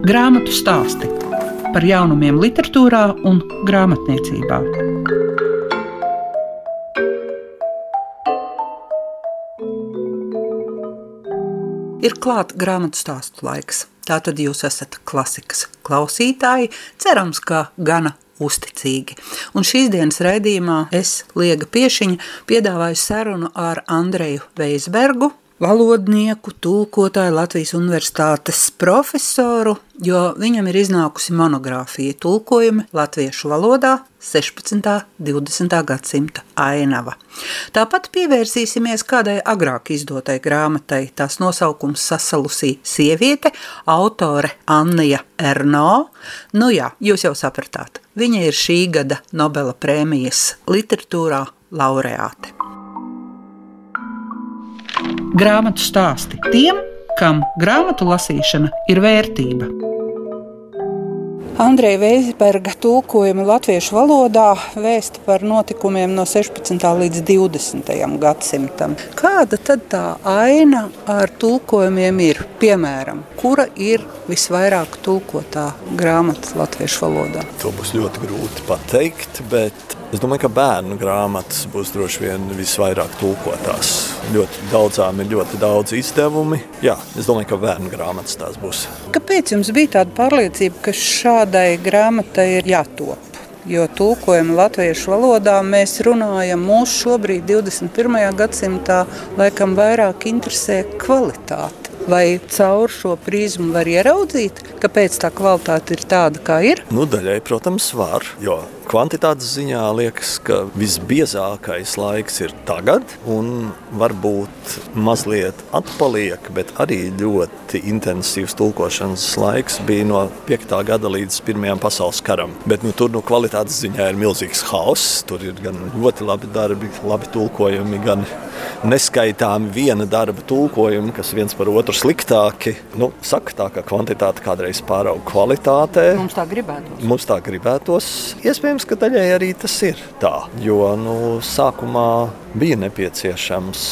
Grāmatu stāsti par jaunumiem, literatūrā un grāmatniecībā. Ir klāts grāmatu stāstu laiks. Tātad jūs esat klasikas klausītāji, cerams, ka gana uzticīgi. Un šīs dienas raidījumā es, Liega Piešiņa, piedāvāju sarunu ar Andreju Veisbergu, valodnieku, tulkotāju, Latvijas universitātes profesoru, jo viņam ir iznākusi monogrāfija tulkojumi latviešu valodā 16. un 20. gadsimta ainava. Tāpat pievērsīsimies kādai agrāk izdotai grāmatai. Tās nosaukums sasalusī sieviete, autore Annija Erno. Nu jā, jūs jau sapratāt, viņa ir šī gada Nobela prēmijas literatūrā laureāte. Grāmatu stāsti tiem, kam grāmatu lasīšana ir vērtība. Andreja Veisberga tulkojuma latviešu valodā vēsta par notikumiem no 16. līdz 20. gadsimtam. Kāda tad tā aina ar tulkojumiem ir? Piemēram, kura ir visvairāk tulkotā grāmata latviešu valodā? To būs ļoti grūti pateikt, bet Es domāju, ka bērnu grāmatas būs droši vien visvairāk tulkotās. Ļoti daudzām ir ļoti daudz izdevumi. Jā, es domāju, ka bērnu grāmatas tās būs. Kāpēc jums bija tāda pārliecība, ka šādai grāmatai ir jātop? Jo tulkojumu latviešu valodā mēs runājam mūsu šobrīd, 21. gadsimtā, laikam vairāk interesē kvalitāte. Vai caur šo prizmu var ieraudzīt, kāpēc tā kvalitāte ir tāda, kā ir? Nu, daļai, protams, var. Jo kvantitātes ziņā liekas, ka visbiezākais laiks ir tagad, un varbūt mazliet atpaliek, bet arī ļoti intensīvs tulkošanas laiks bija no 5. gada līdz 1. pasaules karam. Bet nu, tur no kvalitātes ziņā ir milzīgs hauss. Tur ir gan ļoti labi darbi, labi tulkojumi, gan neskaitāmi viena darba tulkojumi, kas viens par otru sliktāki. Nu, saka tā, ka kvantitāte kādreiz pārauga kvalitātē. Mums tā gribētos. Mums tā gribētos. Iespējams, ka daļai arī tas ir tā. Jo nu, sākumā bija nepieciešams,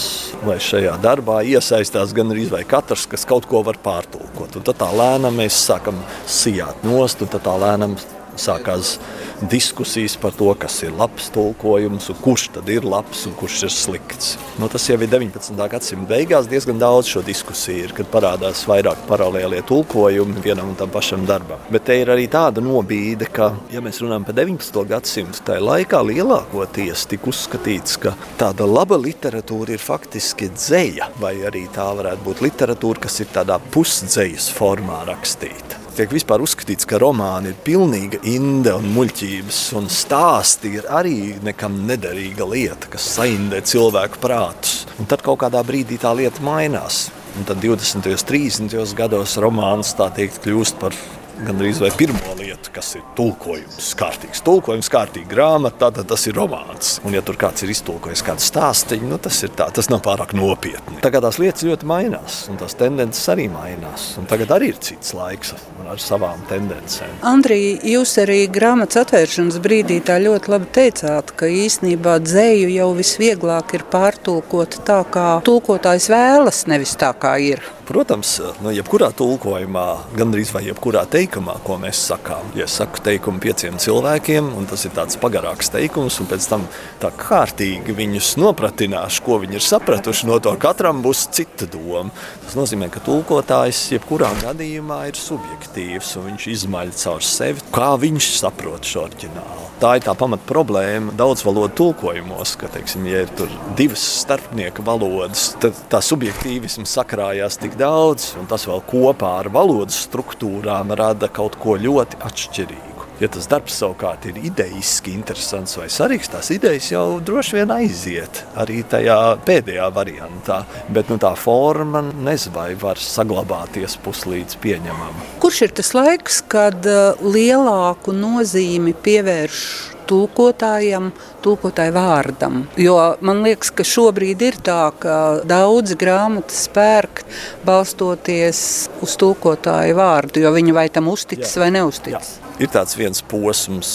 lai šajā darbā iesaistās gan arī katrs, kas kaut ko var pārtulkot. Un tad tā lēnām mēs sākam sijāt nost, un tā lēnām sākās diskusijas par to, kas ir labs tulkojums, kurš tad ir labs un kurš ir slikts. Nu, tas jau ir 19. gadsimta beigās diezgan daudz šo diskusiju, ir, kad parādās vairāk paralēlie tulkojumi vienam un tam pašam darbam. Bet te ir arī tāda nobīde, ka, ja mēs runājam par 19. gadsimtu, tajā laikā lielākoties tika uzskatīts, ka tāda laba literatūra ir faktiski dzēja, vai arī tā varētu būt literatūra, kas ir tādā pusdzējas formā rakstīta tiek vispār uzskatīts, ka romāni ir pilnīga inde un muļķības, un stāsti ir arī nekam nederīga lieta, kas saindē cilvēku prātus. Un tad kaut kādā brīdī tā lieta mainās. Un tad 20. un 30. gados romāns tā teikt kļūst par gandrīz vai pirmo lietu, kas ir tulkojums. Kārtīgs tulkojums, kārtīga grāmata, tad tas ir romāns. Un, ja tur kāds ir iztulkojis kādu stāstu, nu, tas ir tā, tas nav pārāk nopietni. Tagad tās lietas ļoti mainās, un tās tendences arī mainās. Un tagad arī ir cits laiks ar savām tendencēm. Andrija, jūs arī grāmatas atvēršanas brīdī tā ļoti labi teicāt, ka īsnībā dzēju jau visvieglāk ir pārtulkot tā, kā tulkotājs vēlas, nevis tā, kā ir. Protams, no jebkurā tulkojumā, gandrīz vai jebkurā teikumā, ko mēs sakām, ja es saku teikumu pieciem cilvēkiem, un tas ir tāds pagarāks teikums, un pēc tam tā kārtīgi viņus nopratināšu, ko viņi ir sapratuši, no to katram būs cita doma. Tas nozīmē, ka tulkotājs jebkurā gadījumā ir subjektīvs, un viņš izmaļ caur sevi, kā viņš saprot šo oriģinālu. Tā ir tā pamat problēma daudz valodu tulkojumos, ka, teiksim, ja ir divas starpnieka valodas, tad tā subjektīvisms sakrājās tik daudz, un tas vēl kopā ar valodas struktūrām rada kaut ko ļoti atšķirīgu. Ja tas darbs savukārt ir idejiski interesants vai svarīgs, tās idejas jau droši vien aiziet arī tajā pēdējā variantā. Bet nu, tā forma nezinu, vai var saglabāties puslīdz pieņemama. Kurš ir tas laiks, kad uh, lielāku nozīmi pievērš tulkotājam, tulkotāju vārdam. Jo man liekas, ka šobrīd ir tā, ka daudzi grāmatas pērk balstoties uz tulkotāju vārdu, jo viņi vai tam uzticas Jā. vai neuzticas. Ir tāds viens posms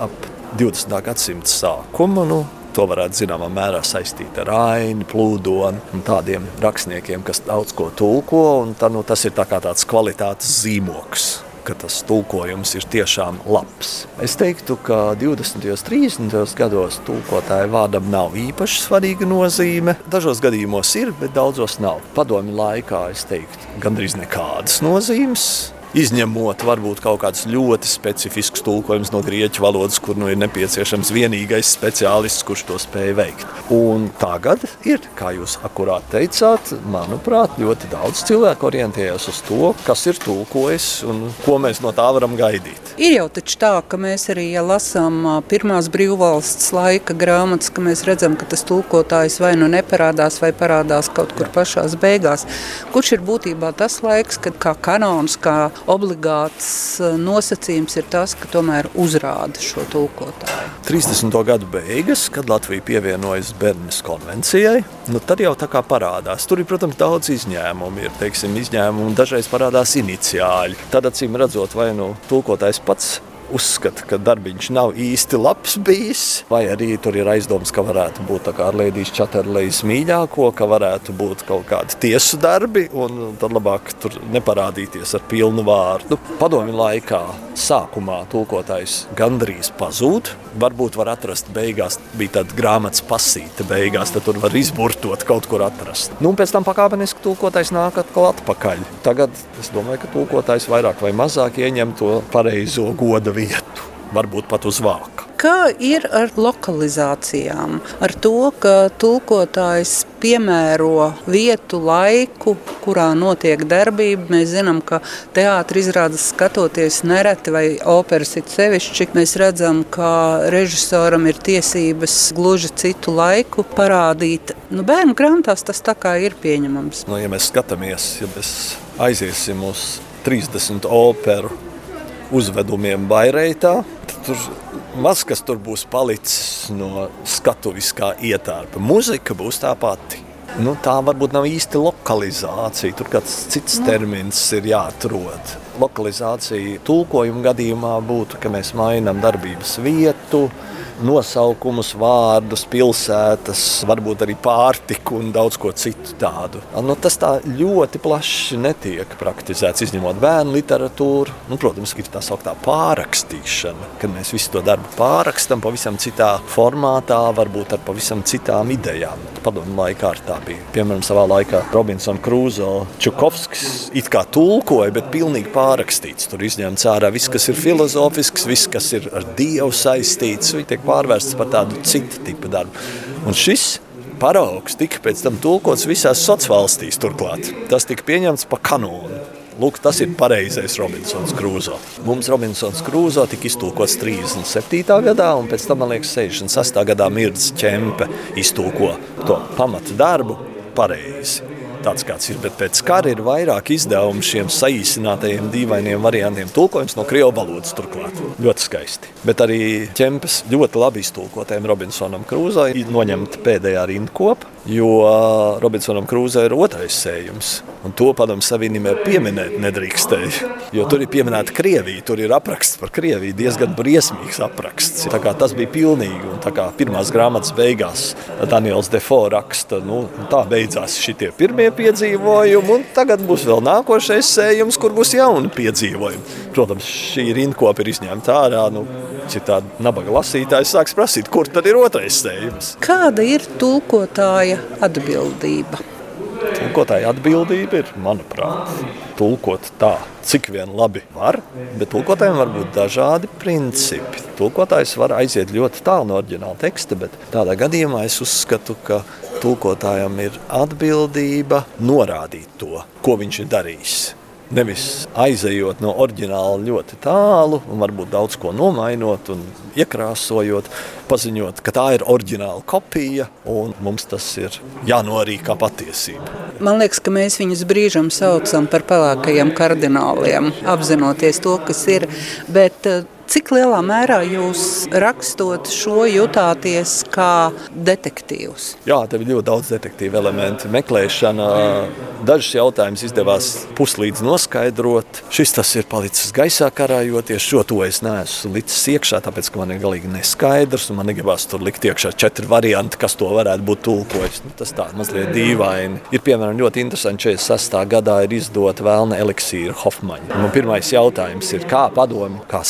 ap 20. gadsimta sākumu. Nu, to varētu zināmā mērā saistīt ar Aini, Plūdonu un tādiem rakstniekiem, kas daudz ko tulko. Tā, nu, tas ir tā tāds kvalitātes zīmoks tas tulkojums ir tiešām labs. Es teiktu, ka 20. un 30. gados tulkotāja vārdam nav īpaši svarīga nozīme. Dažos gadījumos ir, bet daudzos nav. Padomju laikā es teiktu, gandrīz nekādas nozīmes. Izņemot varbūt kaut kādus ļoti specifiskus tulkojumus no grieķu valodas, kur nu ir nepieciešams vienīgais speciālists, kurš to spēj veikt. Un tagad ir, kā jūs akurāt teicāt, manuprāt, ļoti daudz cilvēku orientējas uz to, kas ir tulkojis un ko mēs no tā varam gaidīt. Ir jau taču tā, ka mēs arī, ja lasām pirmās brīvvalsts laika grāmatas, ka mēs redzam, ka tas tulkotājs vai nu neparādās, vai parādās kaut kur pašās beigās. Kurš ir būtībā tas laiks, kad kā kanons, kā obligāts eh, nosacījums ir tas, ka tomēr uzrāda šo tulkotāju. 30. gadu beigas, kad Latvija pievienojas Bernas konvencijai, nu tad jau tā kā parādās. Tur ir, protams, daudz izņēmumu. Ir teiksim, izņēmumi, dažreiz parādās iniciāļi. Tad, acīm redzot, vai nu tulkotājs pats uzskata, ka darbiņš nav īsti labs bijis, vai arī tur ir aizdoms, ka varētu būt ar Lēdijas Čaterlejas mīļāko, ka varētu būt kaut kādi tiesu darbi, un tad labāk tur neparādīties ar pilnu vārdu. Padomju laikā sākumā tulkotājs gandrīz pazūd, varbūt var atrast beigās, bija tāda grāmatas pasīta beigās, tad tur var izburtot kaut kur atrast. Nu, un pēc tam pakāpeniski tulkotājs nāk atkal atpakaļ. Tagad es domāju, ka tulkotājs vairāk vai mazāk ieņem to pareizo goda vietu, varbūt pat uz vāka. Kā ir ar lokalizācijām? Ar to, ka tulkotājs piemēro vietu, laiku, kurā notiek darbība. Mēs zinām, ka teātris izrādes skatoties nereti vai operas ir sevišķi. Mēs redzam, ka režisoram ir tiesības gluži citu laiku parādīt. Nu, bērnu grāmatās tas tā kā ir pieņemams. Nu, ja mēs skatāmies, ja mēs aiziesim uz 30 operu uzvedumiem Baireitā, tur maz kas tur būs palicis no skatuviskā ietērpa. Mūzika būs tā pati. Nu, tā varbūt nav īsti lokalizācija. Tur kāds cits termins ir jāatrod. Lokalizācija tulkojuma gadījumā būtu, ka mēs mainām darbības vietu, nosaukumus, vārdus, pilsētas, varbūt arī pārtiku un daudz ko citu tādu. Nu, tas tā ļoti plaši netiek praktizēts, izņemot bērnu literatūru. Nu, protams, ir tā sauktā pārrakstīšana, kad mēs visu to darbu pārrakstam pavisam citā formātā, varbūt ar pavisam citām idejām. Padomu laikā tā bija. Piemēram, savā laikā Robinsons Krūzo Čukovskis it kā tulkoja, bet pilnīgi pārrakstīts. Tur izņemts ārā viss, kas ir filozofisks, viss, kas ir ar Dievu saistīts. Viņi tiek pārvērsts par tādu citu tipu darbu. Un šis paraugs tika pēc tam tulkots visās sociālās valstīs. Turklāt tas tika pieņemts par kanonu. Lūk, tas ir pareizais Robinsons Krūzo. Mums Robinsons Krūzo tika iztulkots 37. gadā, un pēc tam, man liekas, 68. gadā Mirds Čempe iztulko to pamatu darbu pareizi tāds kāds ir. Bet pēc kara ir vairāk izdevumu šiem saīsinātajiem, dīvainiem variantiem. Tulkojums no krievu valodas turklāt. Ļoti skaisti. Bet arī ķempes ļoti labi iztulkotiem Robinsonam Krūzai noņemt pēdējā rindkopa, jo Robinsonam Krūzai ir otrais sējums. To padomu savienībā pieminēt nedrīkstēja. Jo tur ir pieminēta Krievija, tur ir apraksts par Krieviju, diezgan briesmīgs apraksts. Tas bija pilnīgi. Pirmās grāmatas beigās Daniels Defo raksta, nu, tā beidzās šie pirmie piedzīvojumi, un tagad būs vēl nākošais sējums, kur būs jauni piedzīvojumi. Protams, šī rindkopa ir izņemta ārā. Nu, Citādi nabaga lasītājs sāks prasīt, kur tad ir otrais sējums. Kāda ir tulkotāja atbildība? Tulkotāja atbildība ir, manuprāt, tulkot tā, cik vien labi var, bet tulkotājiem var būt dažādi principi. Tulkotājs var aiziet ļoti tālu no oriģināla teksta, bet tādā gadījumā es uzskatu, ka tulkotājam ir atbildība norādīt to, ko viņš ir darījis. Nevis aizejot no oriģināla ļoti tālu, un varbūt daudz ko nomainot un iekrāsojot, paziņot, ka tā ir oriģināla kopija, un mums tas ir jānorīk kā patiesība. Man liekas, ka mēs viņus brīžam saucam par pelēkajiem kardināliem, apzinoties to, kas ir. Bet, Cik lielā mērā jūs rakstot šo jutāties kā detektīvs? Jā, tev ir ļoti daudz detektīvu elementu. Meklēšana, dažus jautājumus izdevās puslīdz noskaidrot. Šis tas ir palicis gaisā karājoties. Šo to es neesmu licis iekšā, tāpēc, ka man ir galīgi neskaidrs. Man negribas tur likt iekšā četri varianti, kas to varētu būt tulkojis. Nu, tas tā mazliet dīvaini. Ir piemēram ļoti interesanti, 46. gadā ir izdota vēlna eliksīra Hofmaņa. Man pirmais jautājums ir, kā padomu, kā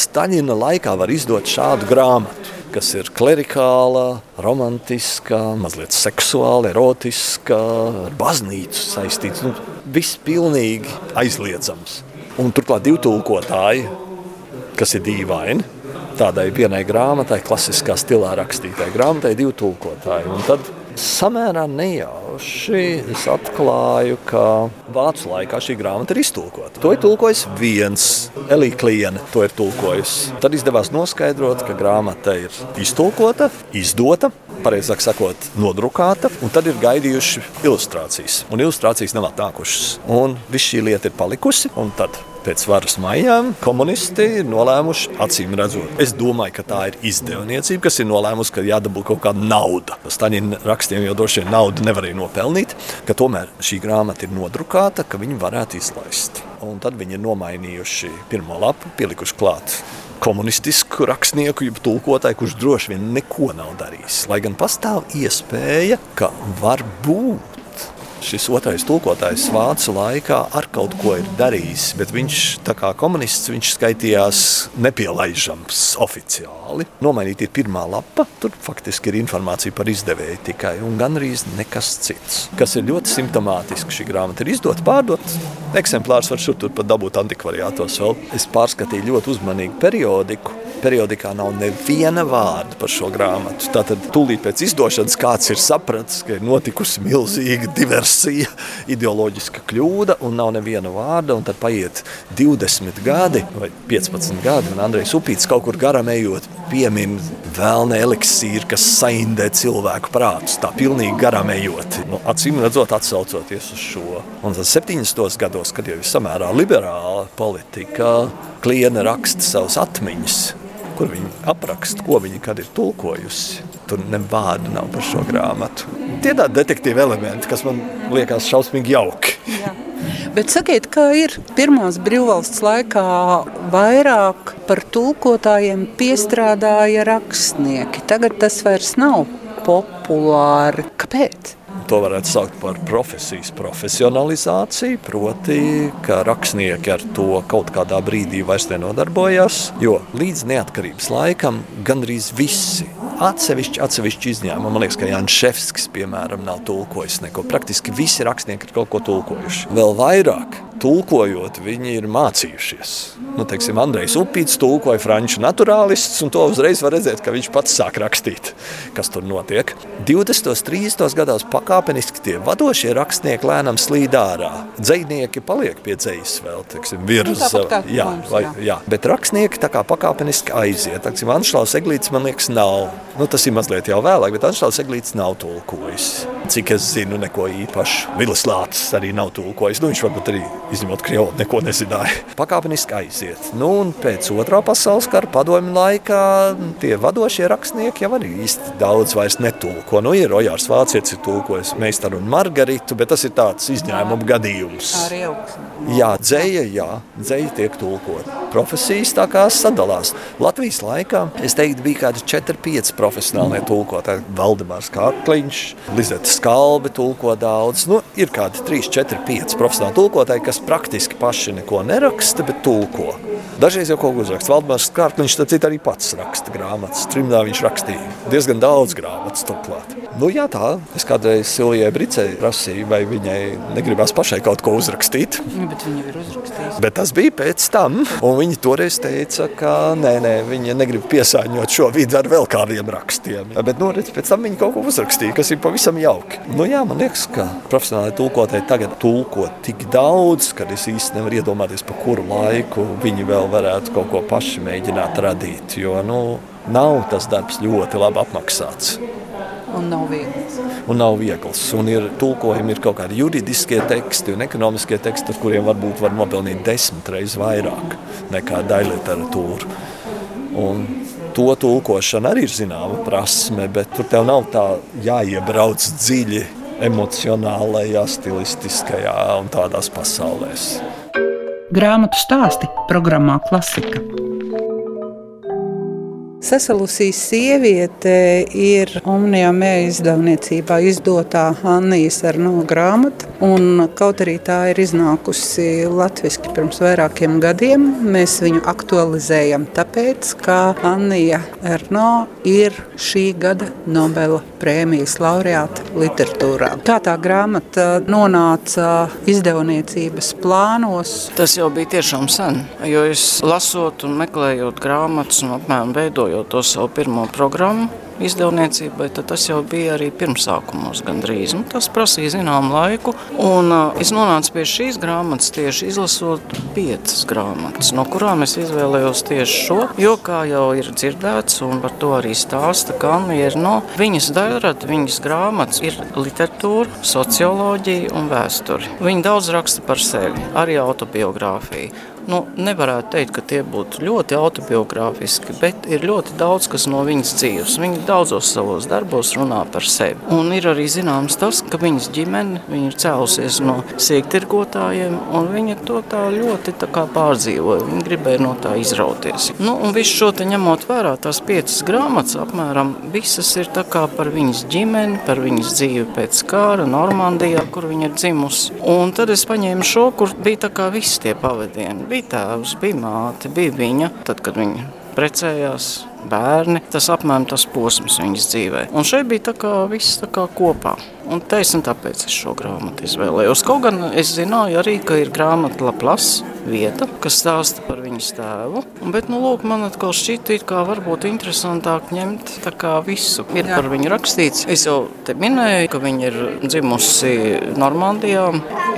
Staļina laikā var izdot šādu grāmatu? kas ir klerikāla, romantiska, mazliet seksuāla, erotiska, ar baznīcu saistīts. Nu, viss pilnīgi aizliedzams. Un turklāt divi tulkotāji, kas ir dīvaini. Tādai vienai grāmatai, klasiskā stilā rakstītai grāmatai, divi tulkotāji. Un tad samērā nejauši es atklāju, ka vācu laikā šī grāmata ir iztulkota. To ir tulkojis viens Elīja Kliena. To ir tulkojis. Tad izdevās noskaidrot, ka grāmata ir iztulkota, izdota, pareizāk sakot, nodrukāta, un tad ir gaidījuši ilustrācijas. Un ilustrācijas nav atnākušas. Un viss šī lieta ir palikusi. Pēc varas maijām komunisti ir nolēmuši, acīm redzot, es domāju, ka tā ir izdevniecība, kas ir nolēmusi, ka jādabū kaut kāda nauda. Staļina rakstiem jau droši vien naudu nevarēja nopelnīt, ka tomēr šī grāmata ir nodrukāta, ka viņi varētu izlaist. Un tad viņi ir nomainījuši pirmo lapu, pielikuši klāt komunistisku rakstnieku, jeb tulkotāju, kurš droši vien neko nav darījis. Lai gan pastāv iespēja, ka var būt šis otrais tulkotājs vācu laikā ar kaut ko ir darījis, bet viņš, kā komunists, viņš skaitījās nepielaižams oficiāli. Nomainīt ir pirmā lapa, tur faktiski ir informācija par izdevēju tikai un gandrīz nekas cits. Kas ir ļoti simptomātiski, šī grāmata ir izdota, pārdot. Eksemplārs var šur tur pat dabūt antikvariātos vēl. Es pārskatīju ļoti uzmanīgi periodiku periodikā nav neviena vārda par šo grāmatu. Tātad tūlīt pēc izdošanas kāds ir sapratis, ka ir notikusi milzīga diversija, ideoloģiska kļūda un nav neviena vārda. Tad paiet 20 gadi vai 15 gadi, un Andrejs Upīts kaut kur garām ejot piemin vēlne eliksīru, kas saindē cilvēku prātus. Tā pilnīgi garām ejot. Nu, acīm redzot, atsaucoties uz šo. Un tad 70. gados, kad jau ir samērā liberāla politika, kliena raksta savas atmiņas kur viņi apraksta, ko viņi kad ir tulkojusi. Tur ne vārdu nav par šo grāmatu. Tie tādi detektīvi elementi, kas man liekas šausmīgi jauki. Jā. Bet sakiet, kā ir pirmās brīvvalsts laikā vairāk par tulkotājiem piestrādāja rakstnieki. Tagad tas vairs nav populāri. Kāpēc? To varētu saukt par profesijas profesionalizāciju, proti, ka rakstnieki ar to kaut kādā brīdī vairs nenodarbojās, jo līdz neatkarības laikam gandrīz visi Atsevišķi, atsevišķi izņēmumi. Man liekas, ka Jānis Šefskis, piemēram, nav tulkojis neko. Praktiski visi rakstnieki ir kaut ko tulkojuši. Vēl vairāk tulkojot, viņi ir mācījušies. Nu, teiksim, Andrejs Upīts tulkoja franču naturālists, un to uzreiz var redzēt, ka viņš pats sāk rakstīt, kas tur notiek. 20. un 30. gados pakāpeniski tie vadošie rakstnieki lēnām slīd ārā. Dzēnieki paliek pie dzējas vēl, teiksim, virza. Nu, jā, vai, jā, bet rakstnieki tā kā pakāpeniski aiziet. Teiksim, Anšlaus Eglīts, man liekas, nav. Nu, tas ir mazliet jau vēlāk, bet Anšlaus Eglīts nav tulkojis. Cik es zinu, neko īpašu. Vilis Lācis arī nav tulkojis. Nu, viņš varbūt arī izņemot Krievu, neko nezināja. Pakāpeniski aiziet. Nu, un pēc otrā pasaules kara padomju laikā tie vadošie rakstnieki jau arī īsti daudz vairs netulko. Nu, ir Ojārs Vācietis ir tulkojis Meistaru un Margaritu, bet tas ir tāds izņēmuma gadījums. Jā, dzēja, jā, dzēja tiek tulkot. Profesijas tā kā sadalās. Latvijas laikā, es teiktu, bija kādi 4-5 profesionālie tulkotāji. Valdemārs Kārkliņš, Lizeta Skalbe tulko daudz. Nu, ir kādi 3, 4, 5 profesionāli tulkotāji, kas praktiski paši neko neraksta, bet tulko. Dažreiz jau kaut ko uzraksta. Valdemārs Kārkliņš tad arī pats raksta grāmatas. Trimdā viņš rakstīja diezgan daudz grāmatas turklāt. Nu, jā, tā. Es kādreiz Silvijai Bricei prasīju, vai viņai negribās pašai kaut ko uzrakstīt. Nu, bet viņa ir uzrakstījusi. Bet tas bija pēc tam, un viņa toreiz teica, ka nē, nē, viņa negrib piesāņot šo vidi ar vēl kādiem rakstiem. Bet, nu, redz, pēc tam viņa kaut ko uzrakstīja, kas ir pavisam jauki. Nu, jā, man liekas, ka profesionāli tulkotāji tagad tulko tik daudz, ka es īsti nevaru iedomāties, pa kuru laiku viņi vēl varētu kaut ko paši mēģināt radīt. Jo nu, nav tas darbs ļoti labi apmaksāts. Un nav viegls. Un nav viegls. Un ir tulkojumi, ir kaut kādi juridiskie teksti un ekonomiskie teksti, ar kuriem varbūt var nopelnīt desmit reizes vairāk nekā daļliteratūra. Un to tulkošana arī ir zināma prasme, bet tur tev nav tā jāiebrauc dziļi emocionālajā, stilistiskajā un tādās pasaulēs. Grāmatu stāsti programmā Klasika. Sasalusīs sieviete ir Omnijā mēja izdevniecībā izdotā Annijas Arno grāmata. Un, kaut arī tā ir iznākusi latviešu pirms vairākiem gadiem, mēs viņu aktualizējam tāpēc, ka Annija Arno ir šī gada Nobela prēmijas laureāta literatūrā. Kā tā grāmata nonāca izdevniecības plānos? Tas jau bija tiešām sen, jo es lasot un meklējot grāmatas un apmēram veidojot veidojot to savu pirmo programmu izdevniecībai, tad tas jau bija arī pirmsākumos gandrīz. Nu, tas prasīja zināmu laiku, un uh, es nonācu pie šīs grāmatas tieši izlasot piecas grāmatas, no kurām es izvēlējos tieši šo, jo, kā jau ir dzirdēts, un par to arī stāsta Kalnieri, no viņas daļrad, viņas grāmatas ir literatūra, socioloģija un vēsture. Viņa daudz raksta par sevi, arī autobiogrāfiju nu, nevarētu teikt, ka tie būtu ļoti autobiogrāfiski, bet ir ļoti daudz kas no viņas dzīves. Viņa daudzos savos darbos runā par sevi. Un ir arī zināms tas, ka viņas ģimene viņa ir cēlusies no sīktirgotājiem, un viņa to tā ļoti tā kā pārdzīvoja. Viņa gribēja no tā izrauties. Nu, un visu šo te ņemot vērā, tās piecas grāmatas apmēram visas ir par viņas ģimeni, par viņas dzīvi pēc kāra Normandijā, kur viņa ir dzimusi. Un tad es paņēmu šo, kur bija tā kā visi tie pavadieni bija tēvs, bija māte, bija viņa. Tad, kad viņa precējās, bērni, tas apmēram tas posms viņas dzīvē. Un šeit bija tā kā viss tā kā kopā. Un taisn tāpēc es šo grāmatu izvēlējos. Kaut gan es zināju arī, ka ir grāmata Laplas vieta, kas stāsta par viņas tēvu. Bet, nu, lūk, man atkal šķita, ka varbūt interesantāk ņemt visu. Ir Jā. par viņu rakstīts. Es jau te minēju, ka viņa ir dzimusi Normandijā,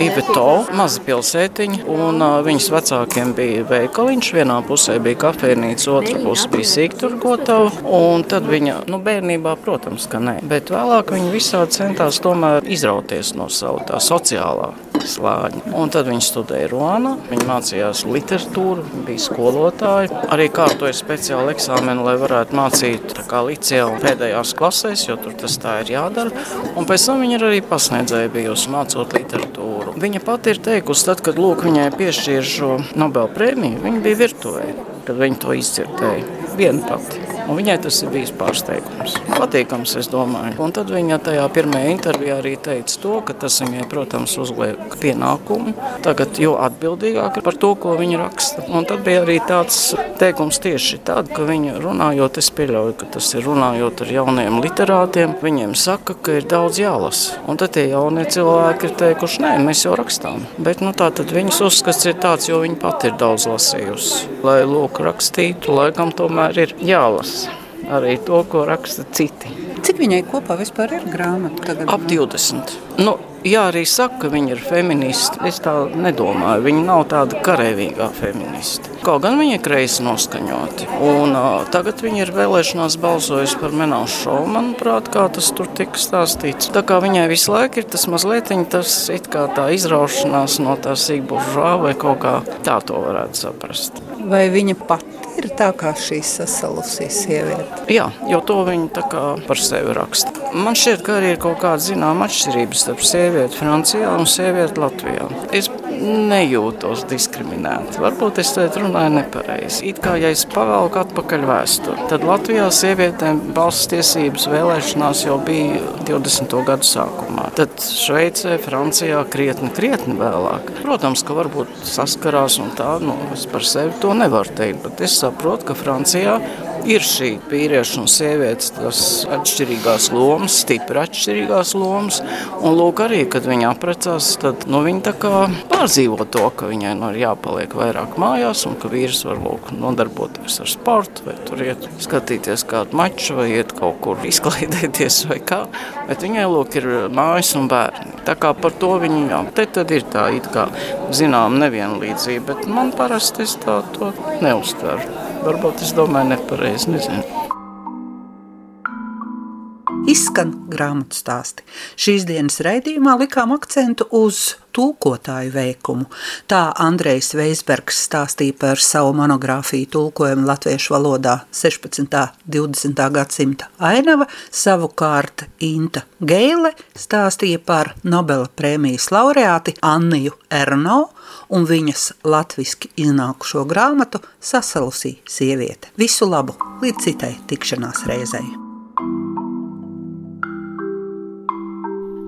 Iveto, maza pilsētiņa, un uh, viņas vecākiem bija veikaliņš. Vienā pusē bija kafejnīca, otrā pusē bija sīkturgotava, un tad viņa, nu, bērnībā, protams, ka nē. Bet vēlāk viņa visādi centās tomēr izrauties no savu tā sociālā slāņa. Un tad viņi studēja Ruānā, viņi mācījās literatūru, bija skolotāji. Arī kārtoja speciālu eksāmenu, lai varētu mācīt licējā un pēdējās klasēs, jo tur tas tā ir jādara. Un pēc tam viņa arī pasniedzēja bijusi mācot literatūru. Viņa pati ir teikusi, tad, kad lūk, viņai piešķīra šo Nobel prēmiju, viņa bija virtuvē, kad viņa to izdzirdēja. Viena pati. Un viņai tas ir bijis pārsteigums. Patīkams, es domāju. Un tad viņa tajā pirmajā intervijā arī teica to, ka tas viņai, protams, uzliek pienākumu. Tagad jo atbildīgāk par to, ko viņa raksta. Un tad bija arī tāds teikums tieši tāds, ka viņa runājot, es pieļauju, ka tas ir runājot ar jauniem literātiem, viņiem saka, ka ir daudz jālasa. Un tad tie jaunie cilvēki ir teikuši, nē, mēs jau rakstām. Bet nu, tā tad viņas uzskats ir tāds, jo viņa pati ir daudz lasījusi. Lai lūk rakstītu, laikam tomēr ir jālasa arī to, ko raksta citi. Cik viņai kopā vispār ir grāmata? Tagad? Ap 20. Nu, Jā, arī saka, ka viņa ir feministe. Es tā nedomāju. Viņa nav tāda karavīgā feministe. Kaut gan viņa ir kreisi noskaņota. Un, uh, tagad viņa ir vēlēšanās balsojusi par menāšu šovu, manuprāt, kā tas tur tika stāstīts. Tā kā viņai visu laiku ir tas mazliet tas kā tā izraušanās no tā sīkburžā vai kaut kā tā to varētu saprast. Vai viņa pati ir tā kā šī sasalusī sieviete? Jā, jo to viņa tā kā par sevi raksta. Man šķiet, ka arī ir kaut kāda zināma atšķirība starp sievieti Francijā un sievieti Latvijā. Es nejūtos diskriminēti. Varbūt es te runāju nepareizi. It kā ja es pavelku atpakaļ vēsturi, tad Latvijā sievietēm balss tiesības vēlēšanās jau bija 20. gadu sākumā. Tad Šveicē, Francijā krietni, krietni vēlāk. Protams, ka varbūt saskarās un tā, nu, es par sevi to nevaru teikt, bet es saprotu, ka Francijā ir šī vīriešu un sievietes atšķirīgās lomas, stipri atšķirīgās lomas. Un lūk, arī, kad viņi apprecās, tad nu, viņi tā kā pārdzīvo to, ka viņai nu, ir jāpaliek vairāk mājās un ka vīrs var lūk, nodarboties ar sportu vai tur iet skatīties kādu maču vai iet kaut kur izklaidēties vai kā. Bet viņai lūk ir mājas un bērni. Tā kā par to viņi, jā, te tad ir tā it kā zinām nevienlīdzība, bet man parasti es tā to neuztveru. Varbūt es domāju nepareizi, nezinu. Izskan grāmatu stāsti. Šīs dienas raidījumā likām akcentu uz tulkotāju veikumu. Tā Andrejs Veisbergs stāstīja par savu monogrāfiju tulkojumu latviešu valodā 16. un 20. gadsimta ainava, savukārt Inta Geile stāstīja par Nobela prēmijas laureāti Anniju Erno un viņas latviski iznākušo grāmatu Sasalusī sieviete. Visu labu, līdz citai tikšanās reizei!